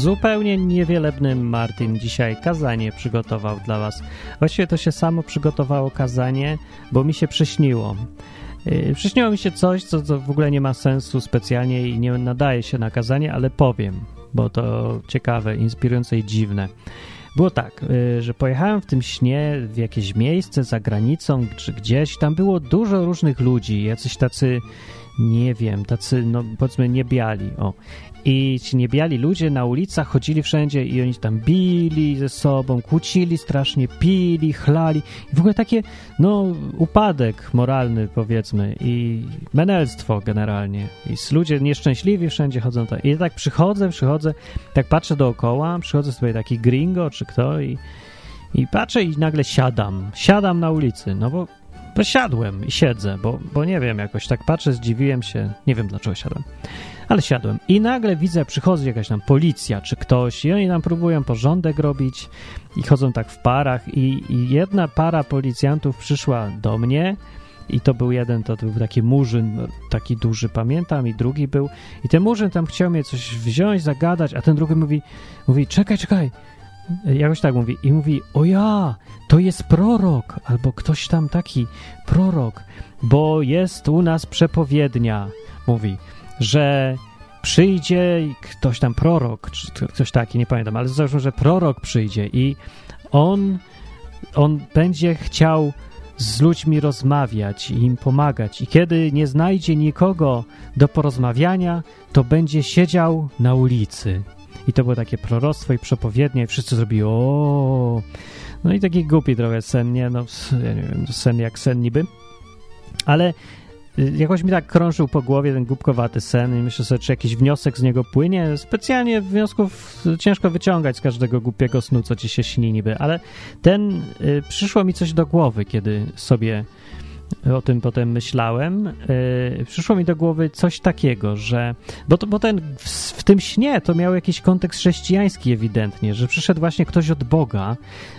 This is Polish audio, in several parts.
zupełnie niewielebny Martin dzisiaj kazanie przygotował dla was. Właściwie to się samo przygotowało kazanie, bo mi się przyśniło. Yy, przyśniło mi się coś, co, co w ogóle nie ma sensu specjalnie i nie nadaje się na kazanie, ale powiem, bo to ciekawe, inspirujące i dziwne. Było tak, yy, że pojechałem w tym śnie w jakieś miejsce za granicą czy gdzieś. Tam było dużo różnych ludzi, jacyś tacy, nie wiem, tacy, no powiedzmy, niebiali. O. I ci niebiali ludzie na ulicach chodzili wszędzie i oni tam bili ze sobą, kłócili strasznie, pili, chlali. I w ogóle takie, no, upadek moralny, powiedzmy, i menelstwo generalnie. I ludzie nieszczęśliwi wszędzie chodzą tak. I tak przychodzę, przychodzę, tak patrzę dookoła, przychodzę sobie taki gringo czy kto i, i patrzę i nagle siadam. Siadam na ulicy, no bo bo siadłem i siedzę, bo, bo nie wiem, jakoś tak patrzę, zdziwiłem się, nie wiem dlaczego siadłem, ale siadłem. I nagle widzę, przychodzi jakaś tam policja czy ktoś i oni tam próbują porządek robić i chodzą tak w parach i, i jedna para policjantów przyszła do mnie i to był jeden, to był taki murzyn, taki duży, pamiętam, i drugi był. I ten murzyn tam chciał mnie coś wziąć, zagadać, a ten drugi mówi, mówi, czekaj, czekaj, jakoś tak mówi i mówi, o ja, to jest prorok, albo ktoś tam taki, prorok, bo jest u nas przepowiednia, mówi, że przyjdzie ktoś tam prorok, czy ktoś taki, nie pamiętam, ale załóżmy, że prorok przyjdzie i on, on będzie chciał z ludźmi rozmawiać i im pomagać. I kiedy nie znajdzie nikogo do porozmawiania, to będzie siedział na ulicy. I to było takie proroctwo i przepowiednie, i wszyscy zrobili o. No i taki głupi trochę sen, nie? No, ja nie wiem, sen jak sen niby. Ale y, jakoś mi tak krążył po głowie ten głupkowaty sen i myślę sobie, czy jakiś wniosek z niego płynie. Specjalnie wniosków ciężko wyciągać z każdego głupiego snu, co ci się śni niby, ale ten, y, przyszło mi coś do głowy, kiedy sobie o tym potem myślałem, yy, przyszło mi do głowy coś takiego, że. Bo, to, bo ten w, w, tym śnie to miał jakiś kontekst chrześcijański ewidentnie, że przyszedł właśnie ktoś od Boga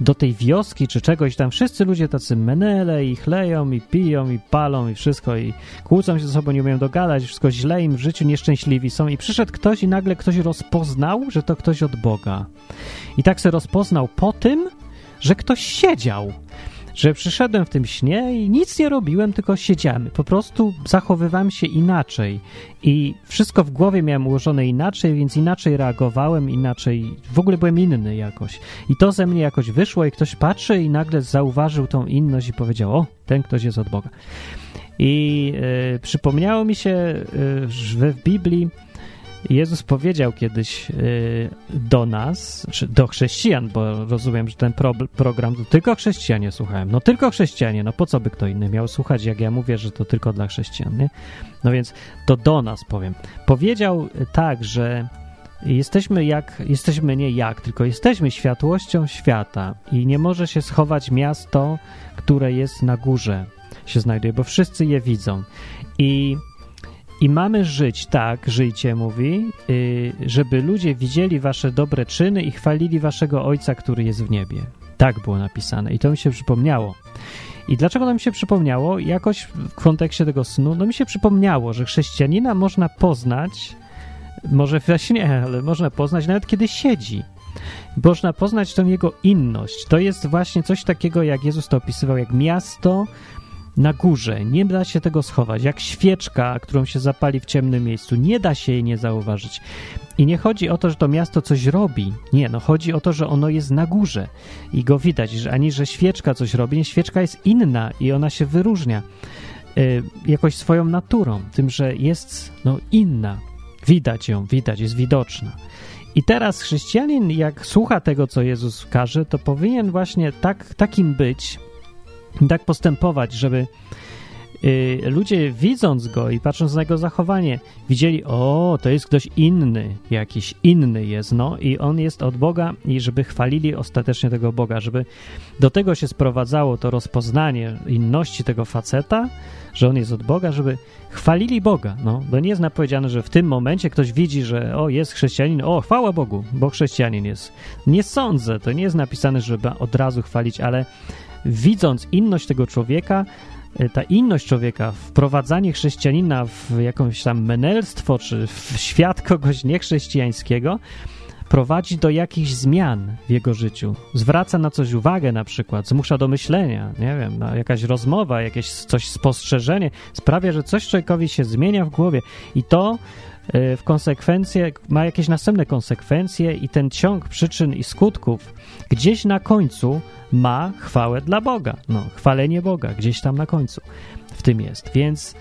do tej wioski czy czegoś tam. Wszyscy ludzie tacy menele i chleją i piją i palą i wszystko i kłócą się ze sobą, nie umieją dogadać, wszystko źle im w życiu, nieszczęśliwi są. I przyszedł ktoś i nagle ktoś rozpoznał, że to ktoś od Boga. I tak se rozpoznał po tym, że ktoś siedział że przyszedłem w tym śnie i nic nie robiłem, tylko siedziałem. Po prostu zachowywałem się inaczej i wszystko w głowie miałem ułożone inaczej, więc inaczej reagowałem, inaczej, w ogóle byłem inny jakoś. I to ze mnie jakoś wyszło i ktoś patrzy i nagle zauważył tą inność i powiedział, o, ten ktoś jest od Boga. I y, przypomniało mi się, y, że w Biblii Jezus powiedział kiedyś y, do nas, czy do chrześcijan, bo rozumiem, że ten pro, program to tylko chrześcijanie słuchałem. No tylko chrześcijanie, no po co by kto inny miał słuchać, jak ja mówię, że to tylko dla chrześcijan, nie? No więc to do nas powiem. Powiedział tak, że jesteśmy jak, jesteśmy nie jak, tylko jesteśmy światłością świata i nie może się schować miasto, które jest na górze, się znajduje, bo wszyscy je widzą. I i mamy żyć tak, żyjcie, mówi, yy, żeby ludzie widzieli wasze dobre czyny i chwalili waszego Ojca, który jest w niebie. Tak było napisane i to mi się przypomniało. I dlaczego to mi się przypomniało? Jakoś w kontekście tego snu, no mi się przypomniało, że chrześcijanina można poznać, może właśnie, ale można poznać nawet kiedy siedzi. Można poznać tą jego inność. To jest właśnie coś takiego, jak Jezus to opisywał, jak miasto, na górze. Nie da się tego schować. Jak świeczka, którą się zapali w ciemnym miejscu. Nie da się jej nie zauważyć. I nie chodzi o to, że to miasto coś robi. Nie, no chodzi o to, że ono jest na górze i go widać, że ani że świeczka coś robi. Nie, świeczka jest inna i ona się wyróżnia y, jakoś swoją naturą, tym, że jest no, inna. Widać ją, widać, jest widoczna. I teraz chrześcijanin, jak słucha tego, co Jezus każe, to powinien właśnie tak, takim być, tak postępować, żeby y, ludzie widząc go i patrząc na jego zachowanie, widzieli, o, to jest ktoś inny, jakiś inny jest, no i on jest od Boga i żeby chwalili ostatecznie tego Boga, żeby do tego się sprowadzało to rozpoznanie inności tego faceta, że on jest od Boga, żeby chwalili Boga, no, bo nie jest napowiedziane, że w tym momencie ktoś widzi, że o, jest chrześcijanin, o, chwała Bogu, bo chrześcijanin jest. Nie sądzę, to nie jest napisane, żeby od razu chwalić, ale widząc inność tego człowieka, e, ta inność człowieka, wprowadzanie chrześcijanina w jakąś tam menelstwo, czy w świat kogoś niechrześcijańskiego, prowadzi do jakichś zmian w jego życiu. Zwraca na coś uwagę na przykład, zmusza do myślenia, nie wiem, no, jakaś rozmowa, jakieś coś spostrzeżenie sprawia, że coś człowiekowi się zmienia w głowie i to w konsekwencje ma jakieś następne konsekwencje i ten ciąg przyczyn i skutków gdzieś na końcu ma chwałę dla Boga. No, chwalenie Boga gdzieś tam na końcu w tym jest. Więc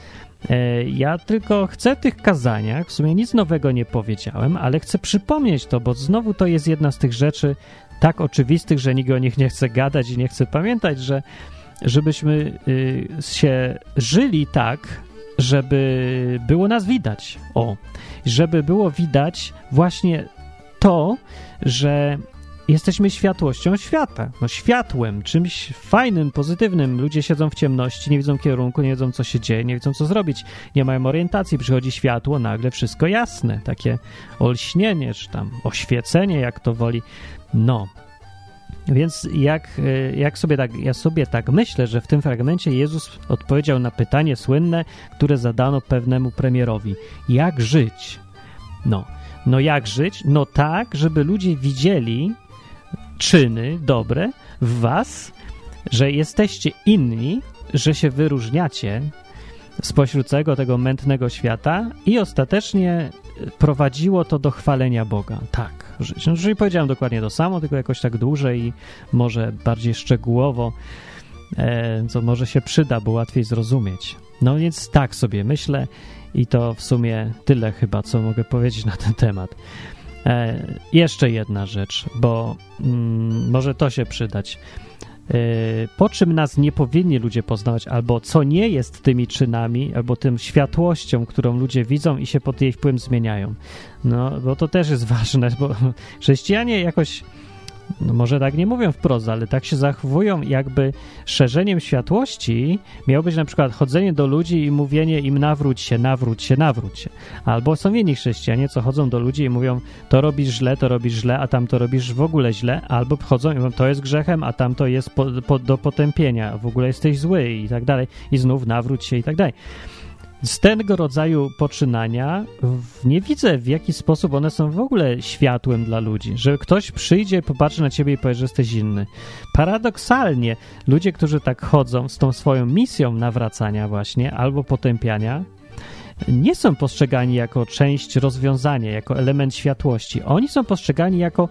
e, ja tylko chcę tych kazaniach, w sumie nic nowego nie powiedziałem, ale chcę przypomnieć to, bo znowu to jest jedna z tych rzeczy tak oczywistych, że nikt o nich nie chce gadać i nie chce pamiętać, że żebyśmy y, się żyli tak, żeby było nas widać. O, żeby było widać właśnie to, że jesteśmy światłością świata. No światłem, czymś fajnym, pozytywnym. Ludzie siedzą w ciemności, nie widzą kierunku, nie wiedzą co się dzieje, nie wiedzą co zrobić, nie mają orientacji. Przychodzi światło, nagle wszystko jasne. Takie olśnienie, czy tam oświecenie, jak to woli. No, więc jak, e, jak sobie tak, ja sobie tak myślę, że w tym fragmencie Jezus odpowiedział na pytanie słynne, które zadano pewnemu premierowi. Jak żyć? No, no jak żyć? No tak, żeby ludzie widzieli czyny dobre w was, że jesteście inni, że się wyróżniacie spośród całego tego mętnego świata i ostatecznie prowadziło to do chwalenia Boga. Tak. No, jeżeli powiedziałem dokładnie to samo, tylko jakoś tak dłużej i może bardziej szczegółowo, e, co może się przyda, bo łatwiej zrozumieć. No więc tak sobie myślę i to w sumie tyle chyba, co mogę powiedzieć na ten temat. E, jeszcze jedna rzecz, bo mm, może to się przydać. E, po czym nas nie powinni ludzie poznawać, albo co nie jest tymi czynami, albo tym światłością, którą ludzie widzą i się pod jej wpływem zmieniają. No, bo to też jest ważne, bo chrześcijanie jakoś no może tak nie mówią wprost, ale tak się zachowują, jakby szerzeniem światłości miało być na przykład chodzenie do ludzi i mówienie im nawróć się, nawróć się, nawróć się. Albo są inni chrześcijanie, co chodzą do ludzi i mówią to robisz źle, to robisz źle, a tam to robisz w ogóle źle, albo chodzą i mówią to jest grzechem, a tam to jest po, po, do potępienia, w ogóle jesteś zły i tak dalej, i znów nawróć się i tak dalej z tego rodzaju poczynania nie widzę, w jaki sposób one są w ogóle światłem dla ludzi. Że ktoś przyjdzie, popatrzy na ciebie i powie, że jesteś inny. Paradoksalnie, ludzie, którzy tak chodzą z tą swoją misją nawracania właśnie albo potępiania, nie są postrzegani jako część rozwiązania, jako element światłości. Oni są postrzegani jako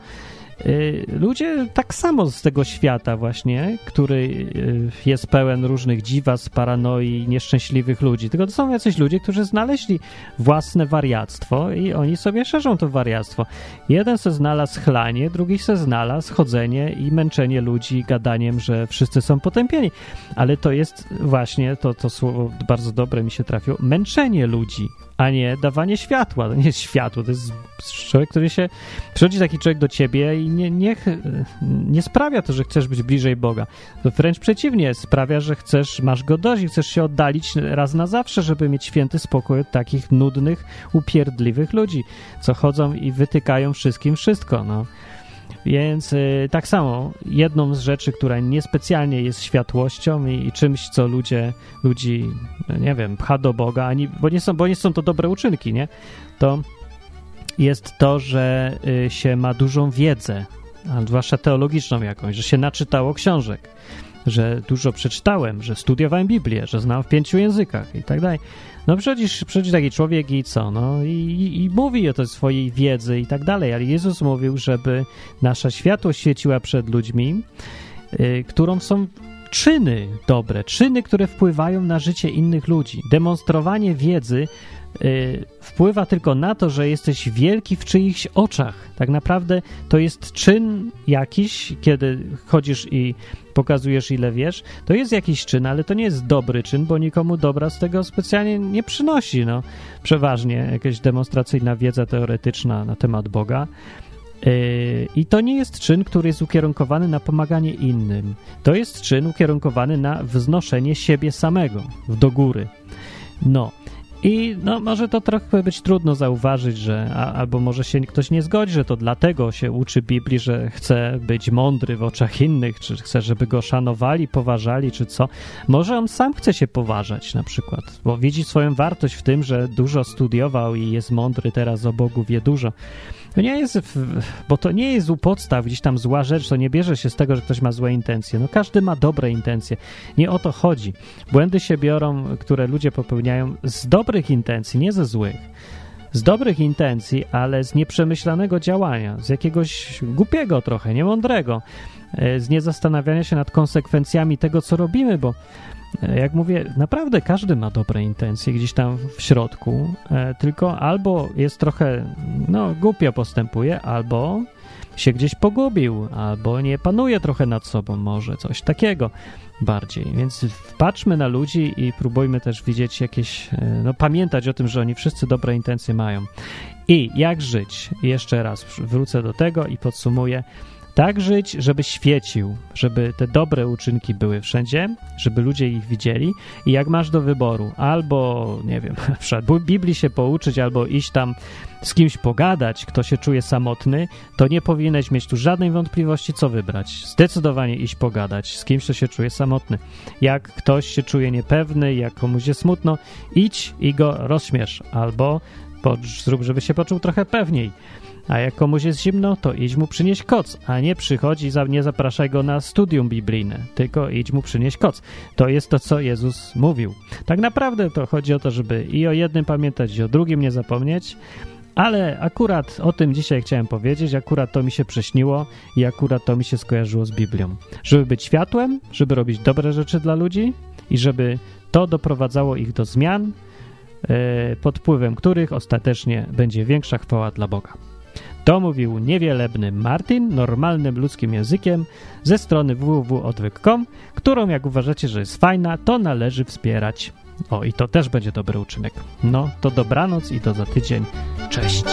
ludzie tak samo z tego świata właśnie, który y, jest pełen różnych dziwas, paranoi, nieszczęśliwych ludzi, tylko to są jacyś ludzie, którzy znaleźli własne wariactwo i oni sobie szerzą to wariactwo. Jeden se znalazł chlanie, drugi se znalazł chodzenie i męczenie ludzi gadaniem, że wszyscy są potępieni. Ale to jest właśnie, to, to słowo bardzo dobre mi się trafiło, męczenie ludzi a nie dawanie światła. To nie jest światło, to jest człowiek, który się... Przychodzi taki człowiek do ciebie i nie, nie, nie sprawia to, że chcesz być bliżej Boga. To wręcz przeciwnie, sprawia, że chcesz, masz go dość i chcesz się oddalić raz na zawsze, żeby mieć święty spokój od takich nudnych, upierdliwych ludzi, co chodzą i wytykają wszystkim wszystko, no. Więc y, tak samo, jedną z rzeczy, która niespecjalnie jest światłością i, i, czymś, co ludzie, ludzi, nie wiem, pcha do Boga, ani, bo, nie są, bo nie są to dobre uczynki, nie? To jest to, że y, się ma dużą wiedzę, a zwłaszcza teologiczną jakąś, że się naczytało książek, że dużo przeczytałem, że studiowałem Biblię, że znam w pięciu językach i tak dalej. No przecież, przecież taki człowiek i co, no i, i, mówi o tej swojej wiedzy i tak dalej, ale Jezus mówił, żeby nasza światłość świeciła przed ludźmi, y, którą są czyny dobre, czyny, które wpływają na życie innych ludzi. Demonstrowanie wiedzy Y, wpływa tylko na to, że jesteś wielki w czyichś oczach. Tak naprawdę to jest czyn jakiś, kiedy chodzisz i pokazujesz, ile wiesz. To jest jakiś czyn, ale to nie jest dobry czyn, bo nikomu dobra z tego specjalnie nie przynosi. No, przeważnie jakaś demonstracyjna wiedza teoretyczna na temat Boga. Y, I to nie jest czyn, który jest ukierunkowany na pomaganie innym. To jest czyn ukierunkowany na wznoszenie siebie samego do góry. No, i no, może to trochę być trudno zauważyć, że a, albo może się ktoś nie zgodzi, że to dlatego się uczy Biblii, że chce być mądry w oczach innych, czy chce, żeby go szanowali, poważali, czy co. Może on sam chce się poważać na przykład, bo widzi swoją wartość w tym, że dużo studiował i jest mądry teraz o Bogu, wie dużo. To nie jest, bo to nie jest u podstaw gdzieś tam zła rzecz, to nie bierze się z tego, że ktoś ma złe intencje. No każdy ma dobre intencje. Nie o to chodzi. Błędy się biorą, które ludzie popełniają z dobrych intencji, nie ze złych. Z dobrych intencji, ale z nieprzemyślanego działania, z jakiegoś głupiego trochę, niemądrego, e, z niezastanawiania się nad konsekwencjami tego, co robimy, bo jak mówię, naprawdę każdy ma dobre intencje gdzieś tam w środku, e, tylko albo jest trochę, no, głupio postępuje, albo się gdzieś pogubił, albo nie panuje trochę nad sobą, może coś takiego bardziej. Więc patrzmy na ludzi i próbujmy też widzieć jakieś, e, no, pamiętać o tym, że oni wszyscy dobre intencje mają. I jak żyć? Jeszcze raz wrócę do tego i podsumuję tak żyć, żeby świecił, żeby te dobre uczynki były wszędzie, żeby ludzie ich widzieli. I jak masz do wyboru, albo, nie wiem, przykład Biblii się pouczyć, albo iść tam z kimś pogadać, kto się czuje samotny, to nie powinieneś mieć tu żadnej wątpliwości, co wybrać. Zdecydowanie iść pogadać z kimś, kto się czuje samotny. Jak ktoś się czuje niepewny, jak komuś jest smutno, idź i go rozśmiesz, albo zrób, żeby się poczuł trochę pewniej. A jak komuś jest zimno, to idź mu przynieść koc, a nie przychodź i nie zapraszaj go na studium biblijne, tylko idź mu przynieść koc. To jest to, co Jezus mówił. Tak naprawdę to chodzi o to, żeby i o jednym pamiętać, i o drugim nie zapomnieć, ale akurat o tym dzisiaj chciałem powiedzieć, akurat to mi się prześniło i akurat to mi się skojarzyło z Biblią. Żeby być światłem, żeby robić dobre rzeczy dla ludzi i żeby to doprowadzało ich do zmian, e, pod wpływem których ostatecznie będzie większa chwała dla Boga. To mówił niewielebny Martin normalnym ludzkim językiem ze strony www.odwyk.com, którą jak uważacie, że jest fajna, to należy wspierać. O, i to też będzie dobry uczynek. No, to dobranoc i do za tydzień. Cześć!